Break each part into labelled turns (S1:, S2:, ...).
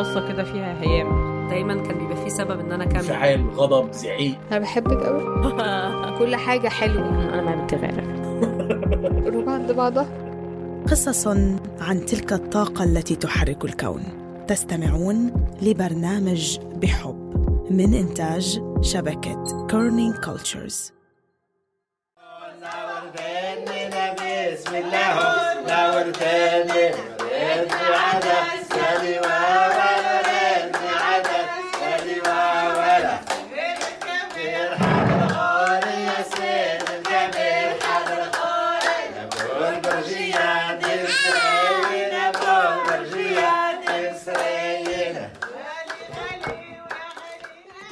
S1: بصة كده فيها هيام.
S2: دايما كان بيبقى فيه سبب إن أنا أكمل.
S3: انفعال غضب زعيق.
S4: أنا بحبك قوي كل حاجة حلوة.
S1: أنا ما بنت غيرك.
S4: نروح عند بعضها.
S5: قصص عن تلك الطاقة التي تحرك الكون. تستمعون لبرنامج بحب من إنتاج شبكة Kerning Cultures
S3: بسم الله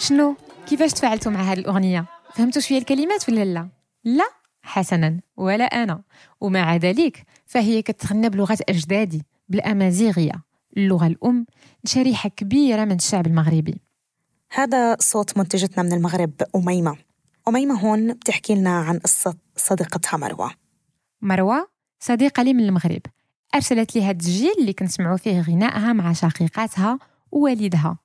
S6: شنو؟ كيفاش تفاعلتوا مع هذه الأغنية؟ فهمتوا شوية الكلمات ولا لا؟ لا حسنا ولا أنا. ومع ذلك فهي كتغنى بلغة أجدادي بالأمازيغية. اللغة الأم لشريحة كبيرة من الشعب المغربي.
S5: هذا صوت منتجتنا من المغرب أميمة. أميمة هون بتحكي لنا عن قصة صديقتها مروة.
S6: مروة صديقة لي من المغرب. أرسلت لي هاد التسجيل اللي كنسمعوا فيه غنائها مع شقيقاتها ووالدها.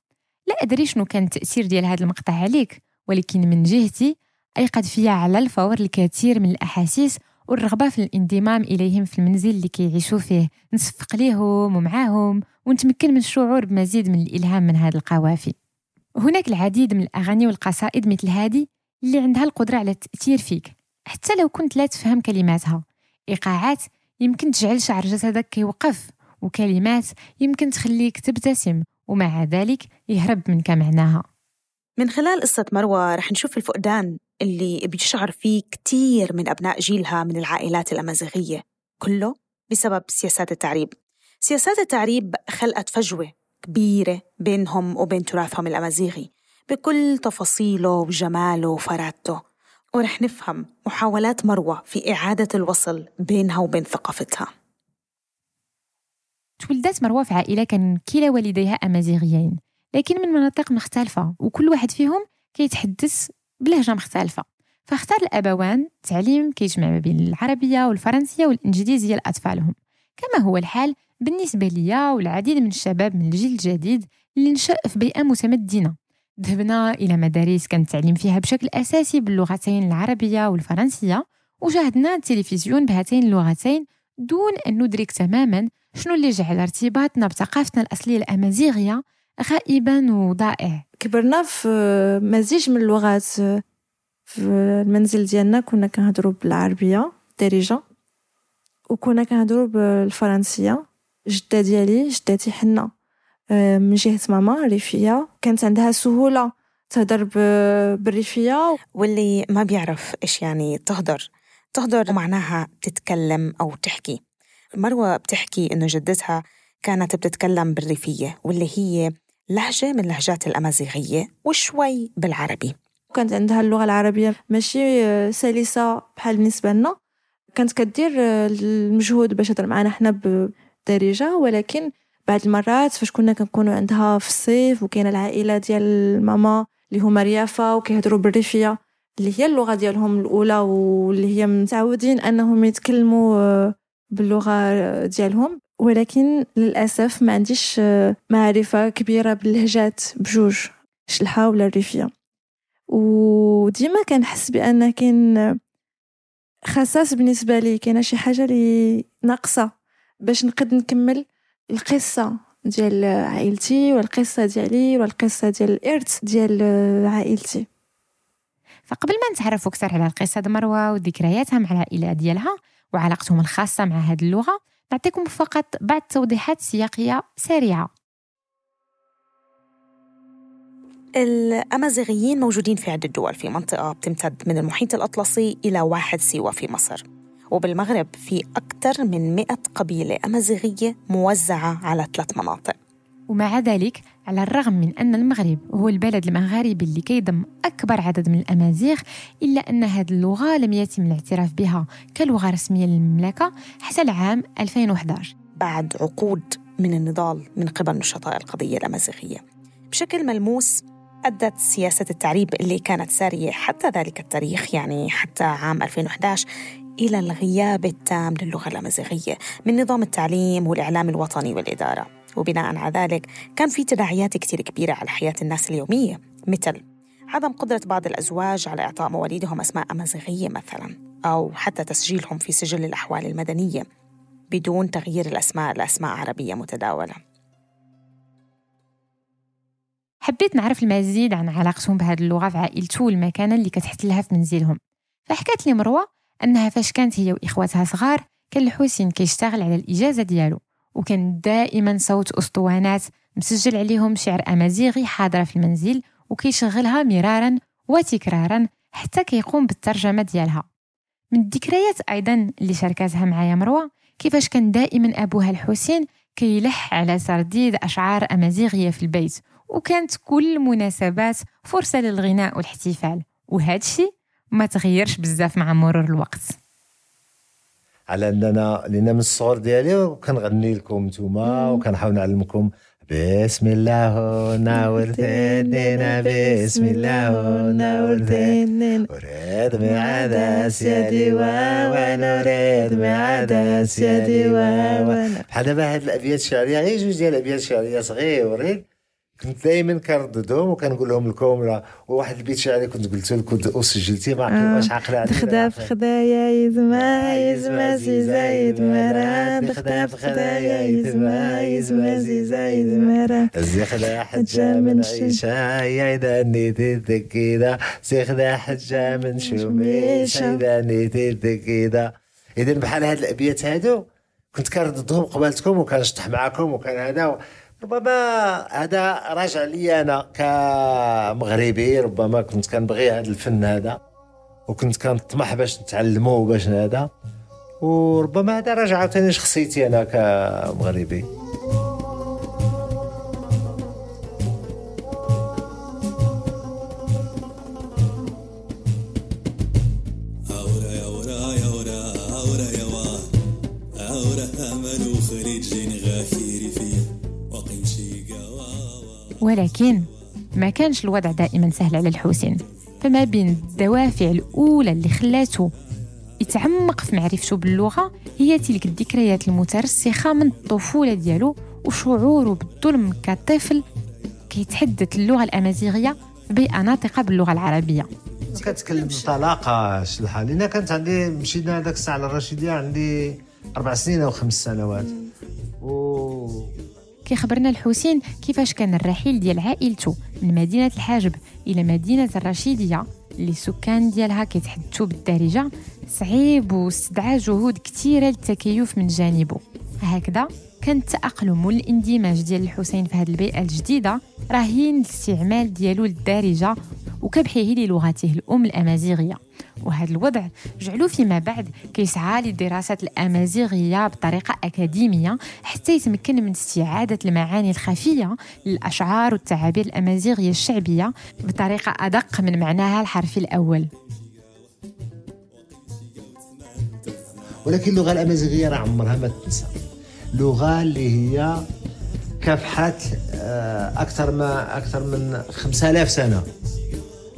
S6: لا أدري شنو كان التأثير ديال هذا المقطع عليك ولكن من جهتي أيقظ فيا على الفور الكثير من الأحاسيس والرغبة في الانضمام إليهم في المنزل اللي كيعيشوا فيه. نصفق ليهم ومعاهم ونتمكن من الشعور بمزيد من الإلهام من هذه القوافي هناك العديد من الأغاني والقصائد مثل هذه اللي عندها القدرة على التأثير فيك حتى لو كنت لا تفهم كلماتها. إيقاعات يمكن تجعل شعر جسدك كيوقف وكلمات يمكن تخليك تبتسم. ومع ذلك يهرب منك معناها
S5: من خلال قصة مروة رح نشوف الفقدان اللي بيشعر فيه كتير من أبناء جيلها من العائلات الأمازيغية كله بسبب سياسات التعريب. سياسات التعريب خلقت فجوة كبيرة بينهم وبين تراثهم الأمازيغي بكل تفاصيله وجماله وفرادته. ورح نفهم محاولات مروة في إعادة الوصل بينها وبين ثقافتها.
S6: تولدت مروة في عائلة كان كلا والديها أمازيغيين. لكن من مناطق مختلفة وكل واحد فيهم كيتحدث بلهجة مختلفة. فاختار الأبوان تعليم كيجمع ما بين العربية والفرنسية والإنجليزية لأطفالهم. كما هو الحال بالنسبة لي والعديد من الشباب من الجيل الجديد اللي نشأ في بيئة متمدنة. ذهبنا إلى مدارس كان التعليم فيها بشكل أساسي باللغتين العربية والفرنسية وشاهدنا التلفزيون بهاتين اللغتين دون أن ندرك تماما شنو اللي جعل ارتباطنا بثقافتنا الأصلية الأمازيغية غائبا وضائع.
S7: كبرنا في مزيج من اللغات في المنزل ديالنا كنا كنهضروا بالعربية الدارجه وكنا كنهضروا بالفرنسية. جدة ديالي جدتي حنا من جهة ماما ريفية. كانت عندها سهولة تهضر بالريفية.
S5: واللي ما بيعرف إيش يعني تهدر تهدر معناها تتكلم أو تحكي. مروة بتحكي إنه جدتها كانت بتتكلم بالريفية واللي هي لهجة من لهجات الأمازيغية وشوي بالعربي.
S7: كانت عندها اللغة العربية ماشي سلسة بحال بالنسبة لنا. كانت كدير المجهود باش تهضر معنا حنا بدارجة ولكن بعض المرات فاش كنا كنكونوا عندها في الصيف وكاينة العائلة ديال ماما اللي هما ريافة وكيهضروا بالريفية اللي هي اللغة ديالهم الأولى واللي هي متعودين أنهم يتكلموا باللغة ديالهم ولكن للأسف ما عنديش معرفة كبيرة باللهجات بجوج شلحة ولا الريفية. وديما كنحس بأن كاين خصاص بالنسبة لي كاينة شي حاجة اللي ناقصة باش نقد نكمل القصة ديال عائلتي والقصة ديالي والقصة ديال الإرث ديال عائلتي.
S6: فقبل ما نتعرفوا أكثر على القصة مروة وذكرياتها مع العائلة ديالها وعلاقتهم الخاصة مع هذه اللغة نعطيكم فقط بعض توضيحات سياقية سريعة.
S5: الأمازيغيين موجودين في عدة دول في منطقة بتمتد من المحيط الأطلسي إلى واحد سيوة في مصر وبالمغرب في أكثر من 100 قبيلة أمازيغية موزعة على ثلاث مناطق.
S6: ومع ذلك على الرغم من أن المغرب هو البلد المغاربي اللي كيضم أكبر عدد من الأمازيغ إلا أن هذه اللغة لم يتم الاعتراف بها كلغة رسمية للمملكة حتى العام 2011
S5: بعد عقود من النضال من قبل نشطاء القضية الأمازيغية. بشكل ملموس أدت سياسة التعريب اللي كانت سارية حتى ذلك التاريخ يعني حتى عام 2011 إلى الغياب التام للغة الأمازيغية من نظام التعليم والإعلام الوطني والإدارة. وبناء على ذلك كان في تداعيات كتير كبيرة على حياة الناس اليومية مثل عدم قدرة بعض الأزواج على إعطاء مواليدهم أسماء أمازيغية مثلا أو حتى تسجيلهم في سجل الأحوال المدنية بدون تغيير الأسماء لأسماء عربية متداولة.
S6: حبيت نعرف المزيد عن علاقتهم بهذه اللغة في عائلته والمكانة اللي كتحتلها في منزلهم. فحكات لي مروة أنها فاش كانت هي وإخواتها صغار كان الحسين كيشتغل على الإجازة ديالو. وكان دائما صوت أسطوانات مسجل عليهم شعر أمازيغي حاضرة في المنزل وكيشغلها مرارا وتكرارا حتى كيقوم بالترجمة ديالها. من الذكريات أيضا اللي شاركتها معايا مروة كيفاش كان دائما أبوها الحسين كيلح على سرديد أشعار أمازيغية في البيت وكانت كل مناسبات فرصة للغناء والاحتفال. وهذا الشيء ما تغيرش بزاف مع مرور الوقت.
S3: على أننا لأن من الصغر ديالي وكنغني لكم نتوما وكنحاول نعلمكم بسم الله ناور ثنينا بسم الله ناور ثنين أريد معادس يا ديوا نريد معادس يا ديوا بحال دابا هاد الأبيات الشعرية غير جوج ديال الأبيات الشعرية صغيورين. كنت دائما كنرددهم وكنقول لهم لكم لا وواحد البيت شعري كنت قلت لكم وسجلتيه ما واش عاقله عليه
S7: تخدا في خدايا يزما يزما زيزا يدمرا تخدا في خدايا يزما يزما زيزا يدمرا
S3: زيخدا حجة من عيشة يا إذا نيتي تكيدا زيخدا حجة من شوميشة إذا نيتي تكيدا إذا بحال هاد الأبيات هادو كنت كنرددهم قبالتكم وكنشطح معاكم وكان هذا ربما هذا راجع لي أنا كمغربي ربما كنت كنبغي هذا الفن هذا وكنت كنطمح باش نتعلمه باش هذا وربما هذا راجع عاوتاني شخصيتي أنا كمغربي.
S6: ولكن ما كانش الوضع دائما سهل على الحسين فما بين الدوافع الأولى اللي خلاته يتعمق في معرفته باللغة هي تلك الذكريات المترسخة من الطفولة ديالو وشعوره بالظلم كطفل كيتحدث اللغة الأمازيغية بيئة ناطقة باللغة العربية.
S3: كتكلم بطلاقة الحال لأن كانت عندي مشينا هذاك الساعة على الرشيدية عندي أربع سنين أو خمس سنوات.
S6: كيخبرنا الحسين كيفاش كان الرحيل ديال عائلته من مدينة الحاجب إلى مدينة الرشيدية اللي السكان ديالها كيتحدثوا بالدارجة صعيب واستدعى جهود كثيرة للتكيف من جانبه. هكذا كان التأقلم والاندماج ديال الحسين في هذه البيئة الجديدة. رهين الاستعمال ديالو للدارجة وكبحه للغته الأم الأمازيغية. وهذا الوضع جعلو فيما بعد كيسعى للدراسة الأمازيغية بطريقة أكاديمية حتى يتمكن من استعادة المعاني الخفية للأشعار والتعابير الأمازيغية الشعبية بطريقة أدق من معناها الحرفي الأول.
S3: ولكن اللغة الأمازيغية راه عمرها ما تنسى. لغة اللي هي كافحت آه، أكثر ما أكثر من 5000 سنة.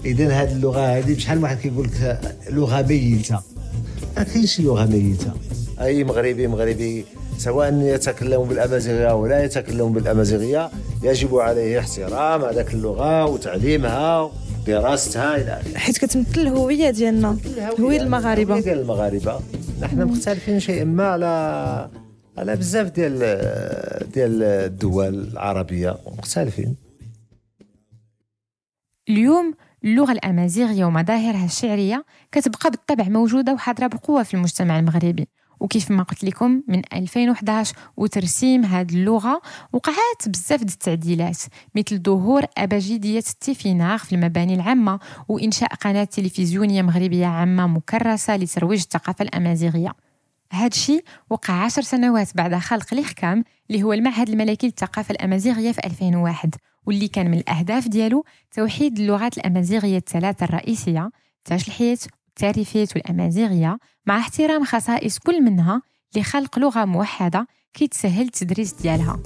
S3: اذا هذه اللغة هذه بشحال واحد كيقول لك لغة ميتة؟ ما كاينش لغة ميتة. أي مغربي مغربي سواء يتكلم بالأمازيغية ولا يتكلم بالأمازيغية يجب عليه احترام هذاك اللغة وتعليمها ودراستها إلى آخره.
S7: حيت كتمثل الهوية ديالنا هويه
S3: المغاربة. ديال المغاربة. نحن مختلفين شيئا ما على على بزاف ديال ديال الدول العربية مختلفين.
S6: اليوم اللغة الأمازيغية ومظاهرها الشعرية كتبقى بالطبع موجودة وحاضرة بقوة في المجتمع المغربي. وكيف ما قلت لكم من 2011 وترسيم هذه اللغة وقعات بزاف د التعديلات مثل ظهور أبجدية التيفيناغ في المباني العامة وإنشاء قناة تلفزيونية مغربية عامة مكرسة لترويج الثقافة الأمازيغية. هذا الشيء وقع عشر سنوات بعد خلق ال IRCAM اللي هو المعهد الملكي للثقافة الأمازيغية في 2001 واللي كان من الأهداف ديالو توحيد اللغات الأمازيغية الثلاثة الرئيسية التاشلحيت والتاريفيت والأمازيغية مع احترام خصائص كل منها لخلق لغة موحدة كيتسهل التدريس ديالها.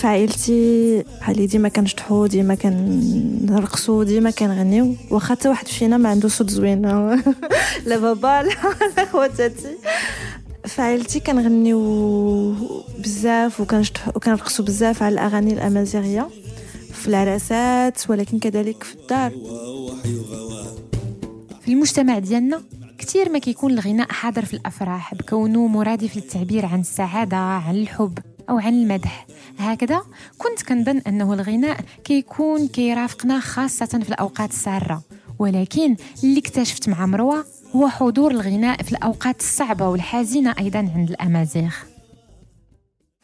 S7: في عائلتي بحال ديما كنشطحو ديما كنرقصو ديما كنغنيو. واخا حتى واحد فينا ما عنده صوت زوين. لا بابا لا خواتاتي. في عائلتي كنغنيو بزاف وكنرقصو بزاف على الأغاني الأمازيغية في العراسات ولكن كذلك في الدار.
S6: في المجتمع ديالنا كثير ما كيكون الغناء حاضر في الأفراح بكونه مرادف للتعبير عن السعادة عن الحب. أو عن المدح. هكذا كنت كنظن أنه الغناء كيكون كيرافقنا خاصة في الأوقات السارة. ولكن اللي اكتشفت مع مروة هو حضور الغناء في الأوقات الصعبة والحزينة أيضا عند الأمازيغ.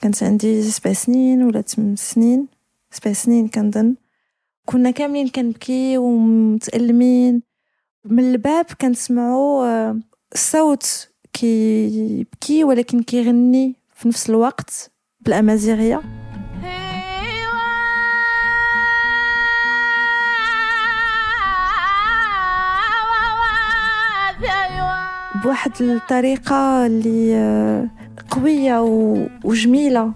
S7: كانت عندي سبع سنين ولا ثمان سنين. سبع سنين كنظن. كنا كاملين كنبكي ومتألمين. من الباب كنسمعو آه، الصوت كيبكي ولكن كيغني في نفس الوقت. بالامازيغيه بواحد الطريقة اللي آه، قوية وجميلة.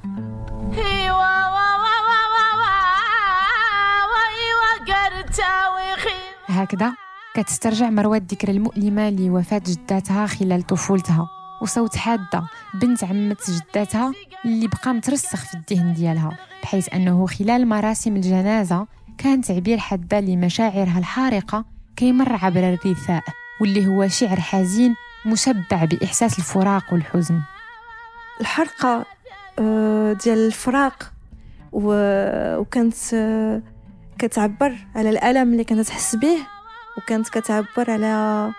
S6: هكذا كتسترجع مروة الذكرى المؤلمة لوفاة جداتها خلال طفولتها. وصوت حادة بنت عمة جداتها اللي بقى مترسخ في الذهن ديالها بحيث أنه خلال مراسم الجنازة كان تعبير حادة لمشاعرها الحارقة كيمر عبر الرثاء واللي هو شعر حزين مشبع بإحساس الفراق والحزن.
S7: الحرقة آه، ديال الفراق وكانت آه، كتعبر على الألم اللي كانت تحس به وكانت كتعبر على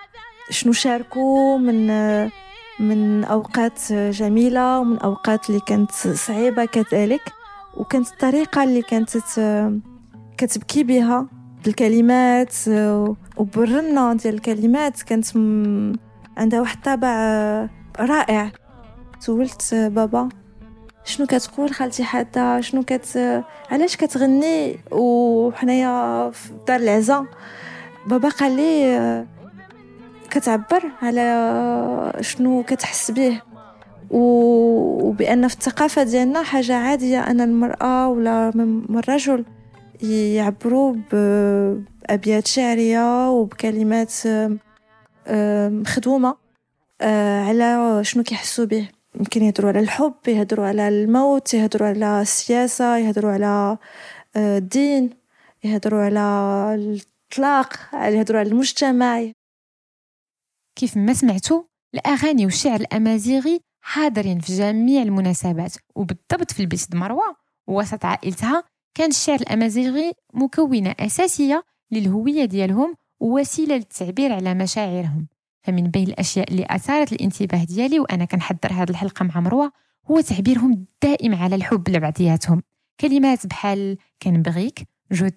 S7: شنو شاركوا من من أوقات جميلة ومن أوقات اللي كانت صعيبة كذلك وكانت الطريقة اللي كانت كتبكي بها بالكلمات وبالرنة ديال الكلمات كانت عندها واحد الطابع رائع. سولت بابا شنو كتقول خالتي حتى شنو كت علاش كتغني؟ وحنايا في دار العزا بابا قال لي كتعبر على شنو كتحس به. وبأن في الثقافة ديالنا حاجة عادية أن المرأة ولا من الرجل يعبروا بأبيات شعرية وبكلمات مخدومه آه، على شنو كيحسوا به. يمكن يهضروا على الحب يهضروا على الموت يهضروا على السياسة يهضروا على آه، الدين يهضروا على الإطلاق على يهضروا على المجتمع.
S6: كيف ما سمعتوا الأغاني والشعر الأمازيغي حاضرين في جميع المناسبات وبالضبط في البيت مروة ووسط عائلتها كان الشعر الأمازيغي مكونة أساسية للهوية ديالهم ووسيلة للتعبير على مشاعرهم. فمن بين الأشياء اللي أثارت الانتباه ديالي وأنا كنحضر هذه الحلقة مع مروة هو تعبيرهم الدائم على الحب لبعضياتهم. كلمات بحال كنبغيك جو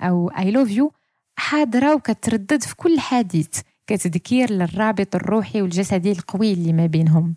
S6: أو I love you حاضرة وكتردد في كل حديث. كتذكير للرابط الروحي والجسدي القوي اللي ما بينهم.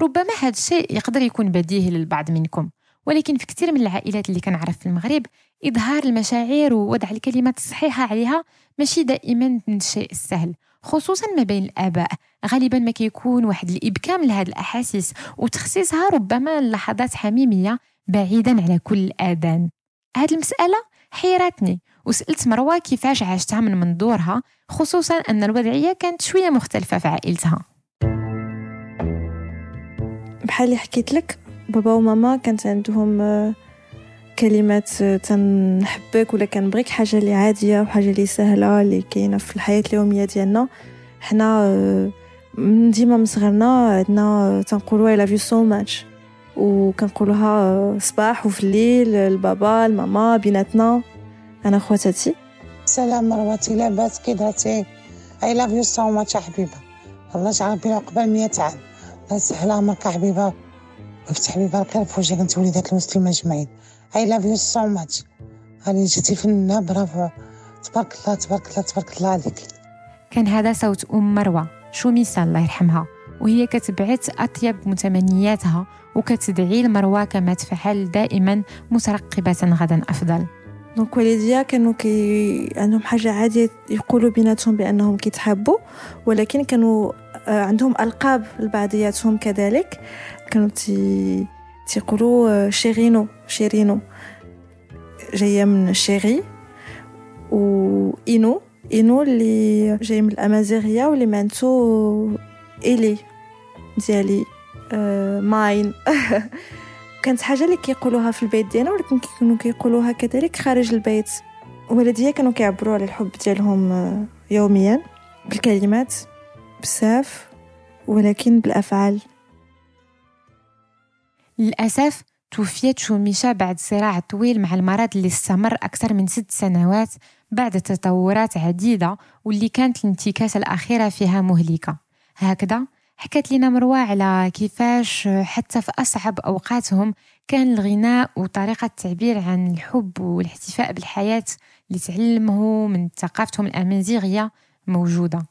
S6: ربما هذا الشيء يقدر يكون بديهي للبعض منكم ولكن في كثير من العائلات اللي كنعرف في المغرب إظهار المشاعر ووضع الكلمات الصحيحة عليها ماشي دائما من الشيء السهل خصوصا ما بين الآباء. غالبا ما كيكون واحد الإبكام لهذه الأحاسيس وتخصيصها ربما لحظات حميمية بعيدا على كل الآذان هذه المسألة حيرتني وسألت مروة كيفاش عاشتها من منظورها خصوصا أن الوضعية كانت شوية مختلفة في عائلتها.
S7: بحال اللي حكيت لك بابا وماما كانت عندهم آه، كلمات آه، تنحبك ولا كنبغيك حاجة اللي عادية وحاجة اللي سهلة اللي كاينة في الحياة اليومية ديالنا. حنا آه، ديما من صغرنا عندنا تنقولوا I love you so much وكنقولوها صباح وفي الليل البابا الماما بيناتنا أنا خواتاتي.
S1: سلام مروتي لاباس كي درتي. I love you so much حبيبة. الله يجعل بينا قبل 100 عام. الله يسهل عمرك حبيبة. ويفتح بيبها الخير في وجهك أنت وليدات المسلمين أجمعين. I love you so much هاني جيتي فنانه برافو. تبارك الله تبارك الله تبارك الله عليك.
S6: كان هذا صوت أم مروة. شوميسه الله يرحمها. وهي كتبعت أطيب متمنياتها وكتدعي لمروة كما تفعل دائما مترقبة غدا أفضل.
S7: donc والديا كانوا كي عندهم حاجة عاديه يقولوا بيناتهم بانهم كيتحابوا ولكن كانوا عندهم القاب لبعضياتهم كذلك كانوا تي تيقولوا شيرينو شيرينو جاية من chéri وإينو إينو اللي جاي من الأمازيغية واللي معناتو إلي ديالي آه mine كانت حاجة اللي كيقولوها في البيت ديالنا ولكن كانوا كيقولوها كذلك خارج البيت. والديا كانوا كيعبروا على الحب ديالهم آه، يوميا بالكلمات بزاف ولكن بالأفعال.
S6: للأسف توفيت شوميشة بعد صراع طويل مع المرض اللي استمر أكثر من ست سنوات بعد تطورات عديدة واللي كانت الانتكاسة الأخيرة فيها مهلكة. هكذا؟ حكت لنا مروة على كيفاش حتى في أصعب أوقاتهم كان الغناء وطريقة التعبير عن الحب والاحتفاء بالحياة اللي تعلمه من ثقافتهم الأمازيغية موجودة.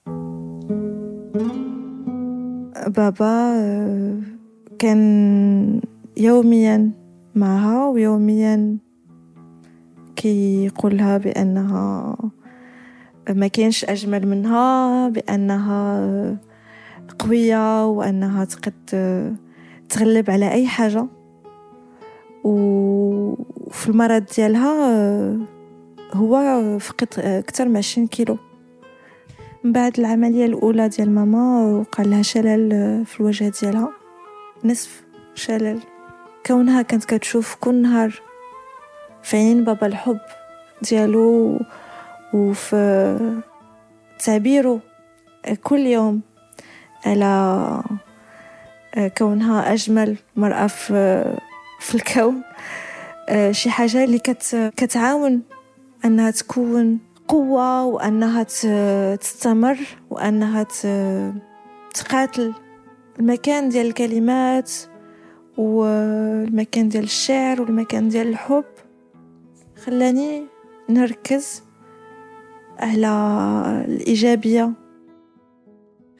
S7: بابا كان يوميا معها ويوميا كيقولها بأنها ما كانش أجمل منها بأنها قوية وأنها تقد تغلب على أي حاجة. وفي المرض ديالها هو فقد أكثر من عشرين كيلو. من بعد العملية الأولى ديال ماما وقع لها شلل في الوجه ديالها. نصف شلل. كونها كانت كتشوف كل نهار في عينين بابا الحب ديالو وفي تعبيره كل يوم. على كونها أجمل مرأة في, في الكون. شي حاجة اللي كت كتعاون أنها تكون قوة وأنها تستمر وأنها تقاتل. المكان ديال الكلمات والمكان ديال الشعر والمكان ديال الحب. خلاني نركز على الإيجابية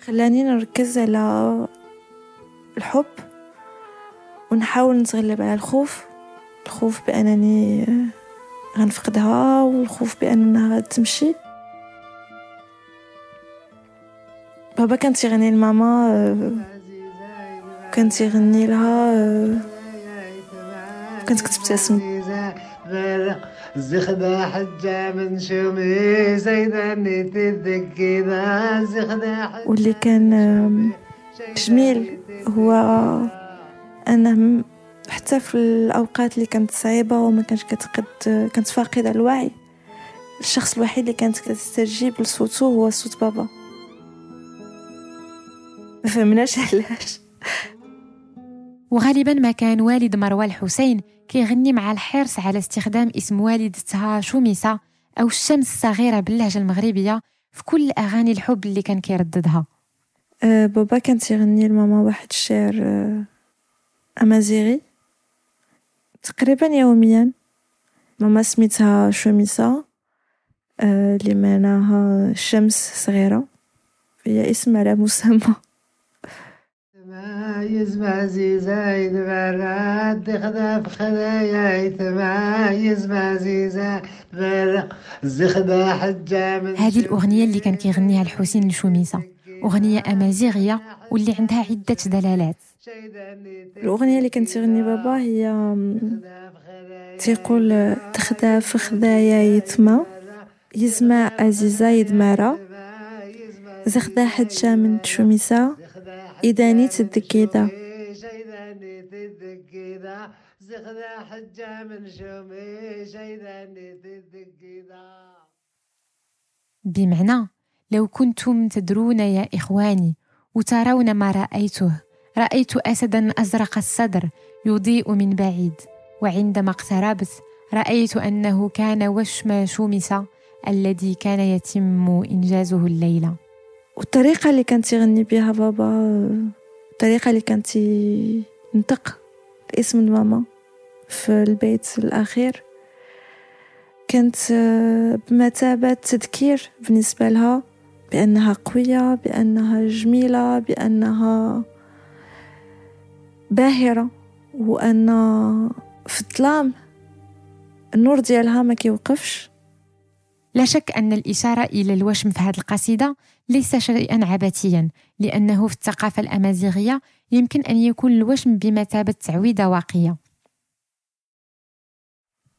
S7: خلاني نركز على الحب ونحاول نتغلب على الخوف. الخوف بأنني غنفقدها والخوف بأنها تمشي. بابا كان تيغني لماما كان تيغني لها كنت كتبتسم
S3: زخدا حجة من شومي زيداني تذكي ذا زخدا
S7: واللي كان جميل هو أنه حتى في الأوقات اللي كانت صعيبة وما كانش كتقد كانت فاقدة الوعي الشخص الوحيد اللي كانت كتستجيب لصوته هو صوت بابا. ما فهمناش علاش.
S6: وغالبا ما كان والد مروى الحسين كيغني مع الحرص على استخدام اسم والدتها شوميسة أو الشمس الصغيرة باللهجة المغربية في كل أغاني الحب اللي كان كيرددها.
S7: أه بابا كان تيغني لماما واحد الشعر أه أمازيغي. تقريبا يوميا. ماما سميتها شوميسة أه اللي معناها شمس صغيرة. هي اسم على مسمى.
S3: تمايز مازي زايد براد خدا في خدايا تمايز مازي زايد زخدا حجة من
S6: هذه الأغنية اللي كان كيغنيها الحسين لشوميسة أغنية أمازيغية واللي عندها عدة دلالات.
S7: الأغنية اللي كانت تغني بابا هي تيقول تخدا في خدايا يتما يزمع عزيزة يدمارة زخدا حجة من إداني تدكيدا
S3: زخدا حجة من شومي شيداني تدكيدا
S6: بمعنى لو كنتم تدرون يا إخواني وترون ما رأيته رأيت أسدا أزرق الصدر يضيء من بعيد وعندما اقتربت رأيت أنه كان وشم شومسة الذي كان يتم إنجازه الليلة.
S7: والطريقة اللي كانت يغني بها بابا الطريقة اللي كانت ينطق اسم الماما في البيت الأخير. كانت بمثابة تذكير بالنسبة لها بأنها قوية بأنها جميلة بأنها باهرة وأن في الظلام النور ديالها ما كيوقفش.
S6: لا شك أن الإشارة إلى الوشم في هذه القصيدة ليس شيئا عبثيا لأنه في الثقافة الأمازيغية يمكن أن يكون الوشم بمثابة تعويذة واقية.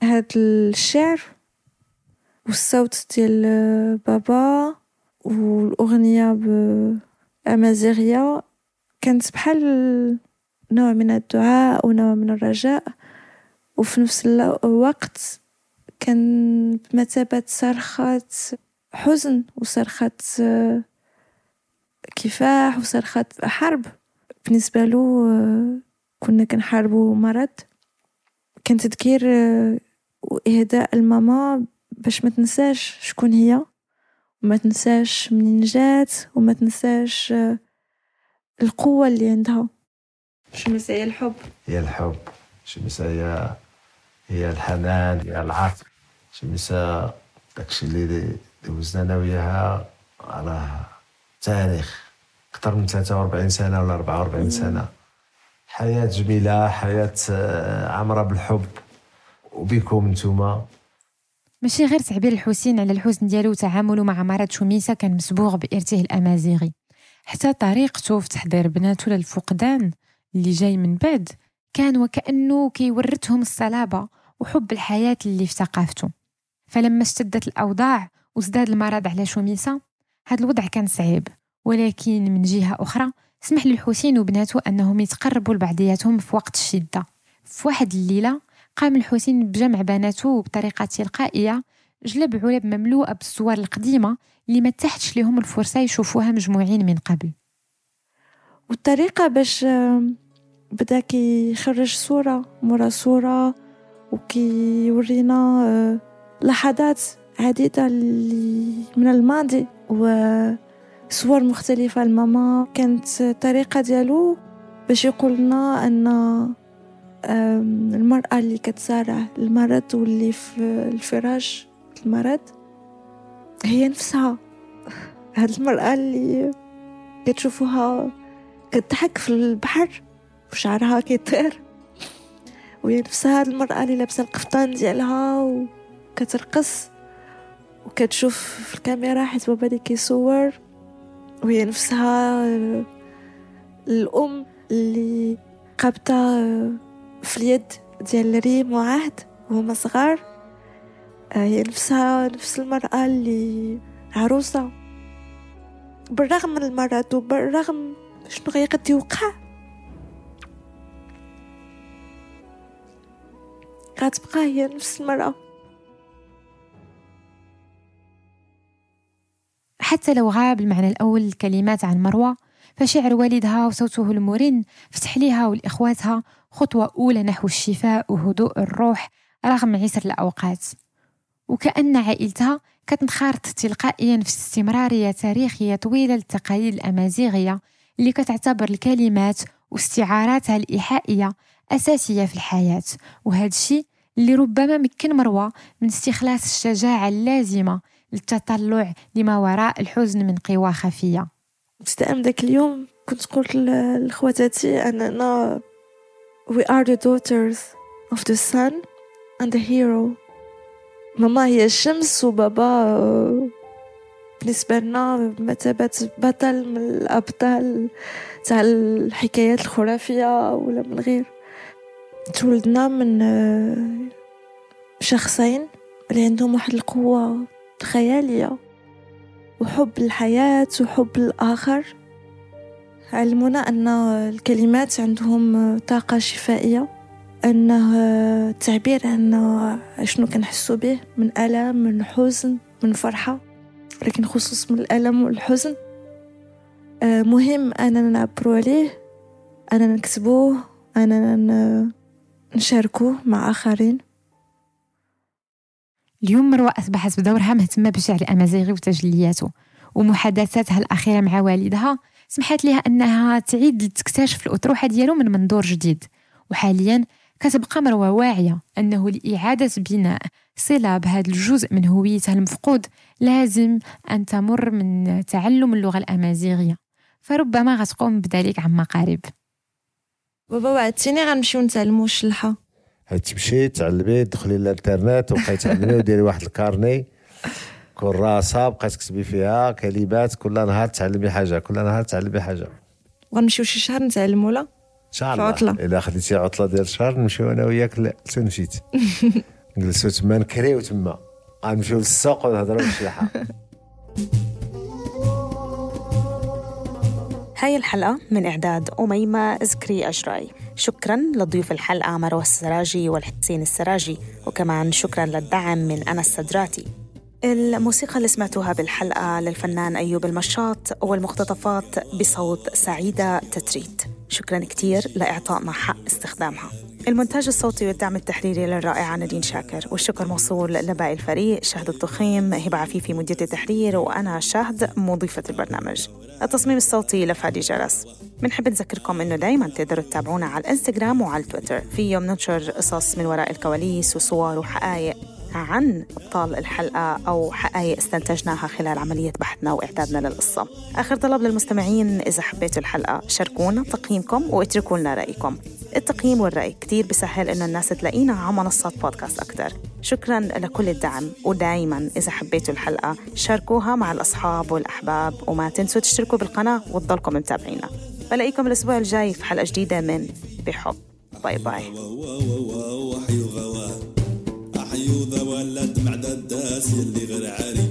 S7: هاد الشعر والصوت ديال بابا والأغنية بأمازيغية كانت بحال نوع من الدعاء ونوع من الرجاء وفي نفس الوقت كان بمثابة صرخة حزن وصرخة كفاح وصرخة حرب. بالنسبة له كنا كنحاربو مرض. كان تذكير وإهداء الماما باش ما تنساش شكون هي وما تنساش منين جات وما تنساش القوة اللي عندها. شمس هي الحب.
S3: هي الحب. شمسة هي هي الحنان هي العطف شمسة داكشي اللي دوزنا أنا وياها راه تاريخ أكثر من 43 سنة ولا 44 سنة. حياة جميلة حياة آه، عامرة بالحب. وبكم نتوما؟
S6: ماشي غير تعبير الحسين على الحزن ديالو وتعامله مع مرض شميسة كان مسبوغ بإرثه الأمازيغي. حتى طريقته في تحضير بناته للفقدان اللي جاي من بعد كان وكأنه كيورثهم الصلابة وحب الحياة اللي في ثقافته فلما اشتدت الأوضاع وازداد المرض على شميسة هذا الوضع كان صعيب ولكن من جهة أخرى سمح للحسين وبناته أنهم يتقربوا لبعضياتهم في وقت الشدة. في واحد الليلة قام الحسين بجمع بناته بطريقة تلقائية جلب علب مملوءة بالصور القديمة اللي ما تحتش لهم الفرصة يشوفوها مجموعين من قبل.
S7: والطريقة باش بدأ كيخرج صورة مرا صورة وكيورينا آه، لحظات عديدة من الماضي وصور مختلفة. لماما كانت طريقة ديالو باش يقول لنا أن المرأة اللي كتصارع المرض واللي في الفراش المرض هي نفسها. هاد المرأة اللي كتشوفوها كتضحك في البحر وشعرها كيطير. وهي نفسها هاد المرأة اللي لابسة القفطان ديالها وكترقص وكتشوف في الكاميرا حيت بابا اللي كيصور وهي نفسها الأم اللي قابطة في اليد ديال ريم وعهد وهما صغار. هي نفسها نفس المرأة اللي عروسة. بالرغم من المرض وبالرغم شنو غيقد يوقع غتبقى هي نفس المرأة.
S6: حتى لو غاب المعنى الأول الكلمات عن مروة فشعر والدها وصوته المرن فتح ليها ولإخواتها خطوة أولى نحو الشفاء وهدوء الروح رغم عسر الأوقات. وكأن عائلتها كتنخرط تلقائيا في استمرارية تاريخية طويلة للتقاليد الأمازيغية اللي كتعتبر الكلمات واستعاراتها الإيحائية أساسية في الحياة. وهذا الشيء اللي ربما مكن مروة من استخلاص الشجاعة اللازمة للتطلع لما وراء الحزن من قوى خفية.
S7: ابتداء ذاك اليوم كنت قلت لخواتاتي أننا we are the daughters of the sun and the hero. ماما هي الشمس وبابا بالنسبة لنا بمثابة بطل من الأبطال تاع الحكايات الخرافية ولا من غير تولدنا من شخصين اللي عندهم واحد القوة خيالية وحب الحياة وحب الآخر. علمونا أن الكلمات عندهم طاقة شفائية أنه التعبير عن شنو كنحسو به من ألم من حزن من فرحة. لكن خصوص من الألم والحزن مهم أننا نعبرو عليه أننا نكتبوه أننا نشاركوه مع آخرين.
S6: اليوم مروة أصبحت بدورها مهتمة بالشعر الأمازيغي وتجلياته ومحادثاتها الأخيرة مع والدها سمحت لها أنها تعيد تكتشف الأطروحة ديالو من منظور جديد. وحاليا كتبقى مروة واعية أنه لإعادة بناء صلة بهذا الجزء من هويتها المفقود لازم أن تمر من تعلم اللغة الأمازيغية. فربما غتقوم بذلك عما قريب.
S7: بابا وعدتيني غنمشيو نتعلمو الشلحة.
S3: تمشي تعلمي تدخلي الانترنت وبقاي تعلمي وديري واحد الكارني. كراسة بقاي تكتبي فيها كلمات كل نهار تعلمي حاجة كل نهار تعلمي حاجة.
S7: غنمشيو شي شهر نتعلمو لا؟
S3: إن شاء الله.
S7: عطلة.
S3: إلا خديتي عطلة ديال شهر نمشيو أنا وياك لتنشيت نجلسوا تما نكريو تما. غنمشيو للسوق ونهضروا بالشلحه
S5: هاي الحلقة من إعداد أميمة زكري أجراي شكرا لضيوف الحلقة مروة السراجي والحسين السراجي وكمان شكرا للدعم من أنا السدراتي الموسيقى اللي سمعتوها بالحلقة للفنان أيوب المشاط والمقتطفات بصوت سعيدة تتريت. شكرا كتير لإعطائنا حق استخدامها. المونتاج الصوتي والدعم التحريري للرائعة نادين شاكر والشكر موصول لباقي الفريق شهد التخيم هبة عفيفي مديرة التحرير وأنا شهد مضيفة البرنامج. التصميم الصوتي لفادي جرس. بنحب نذكركم إنه دايما تقدروا تتابعونا على الإنستغرام وعلى التويتر. في يوم ننشر قصص من وراء الكواليس وصور وحقائق. عن أبطال الحلقة أو حقائق استنتجناها خلال عملية بحثنا وإعدادنا للقصة آخر طلب للمستمعين إذا حبيتوا الحلقة شاركونا تقييمكم واتركوا لنا رأيكم التقييم والرأي كتير بسهل إنه الناس تلاقينا على منصات بودكاست أكتر شكرا لكل الدعم ودايما إذا حبيتوا الحلقة شاركوها مع الأصحاب والأحباب وما تنسوا تشتركوا بالقناة وتضلكم متابعينا بلاقيكم الأسبوع الجاي في حلقة جديدة من بحب باي باي
S8: عيوضة ولا تمعد الداس يلي غير عاري.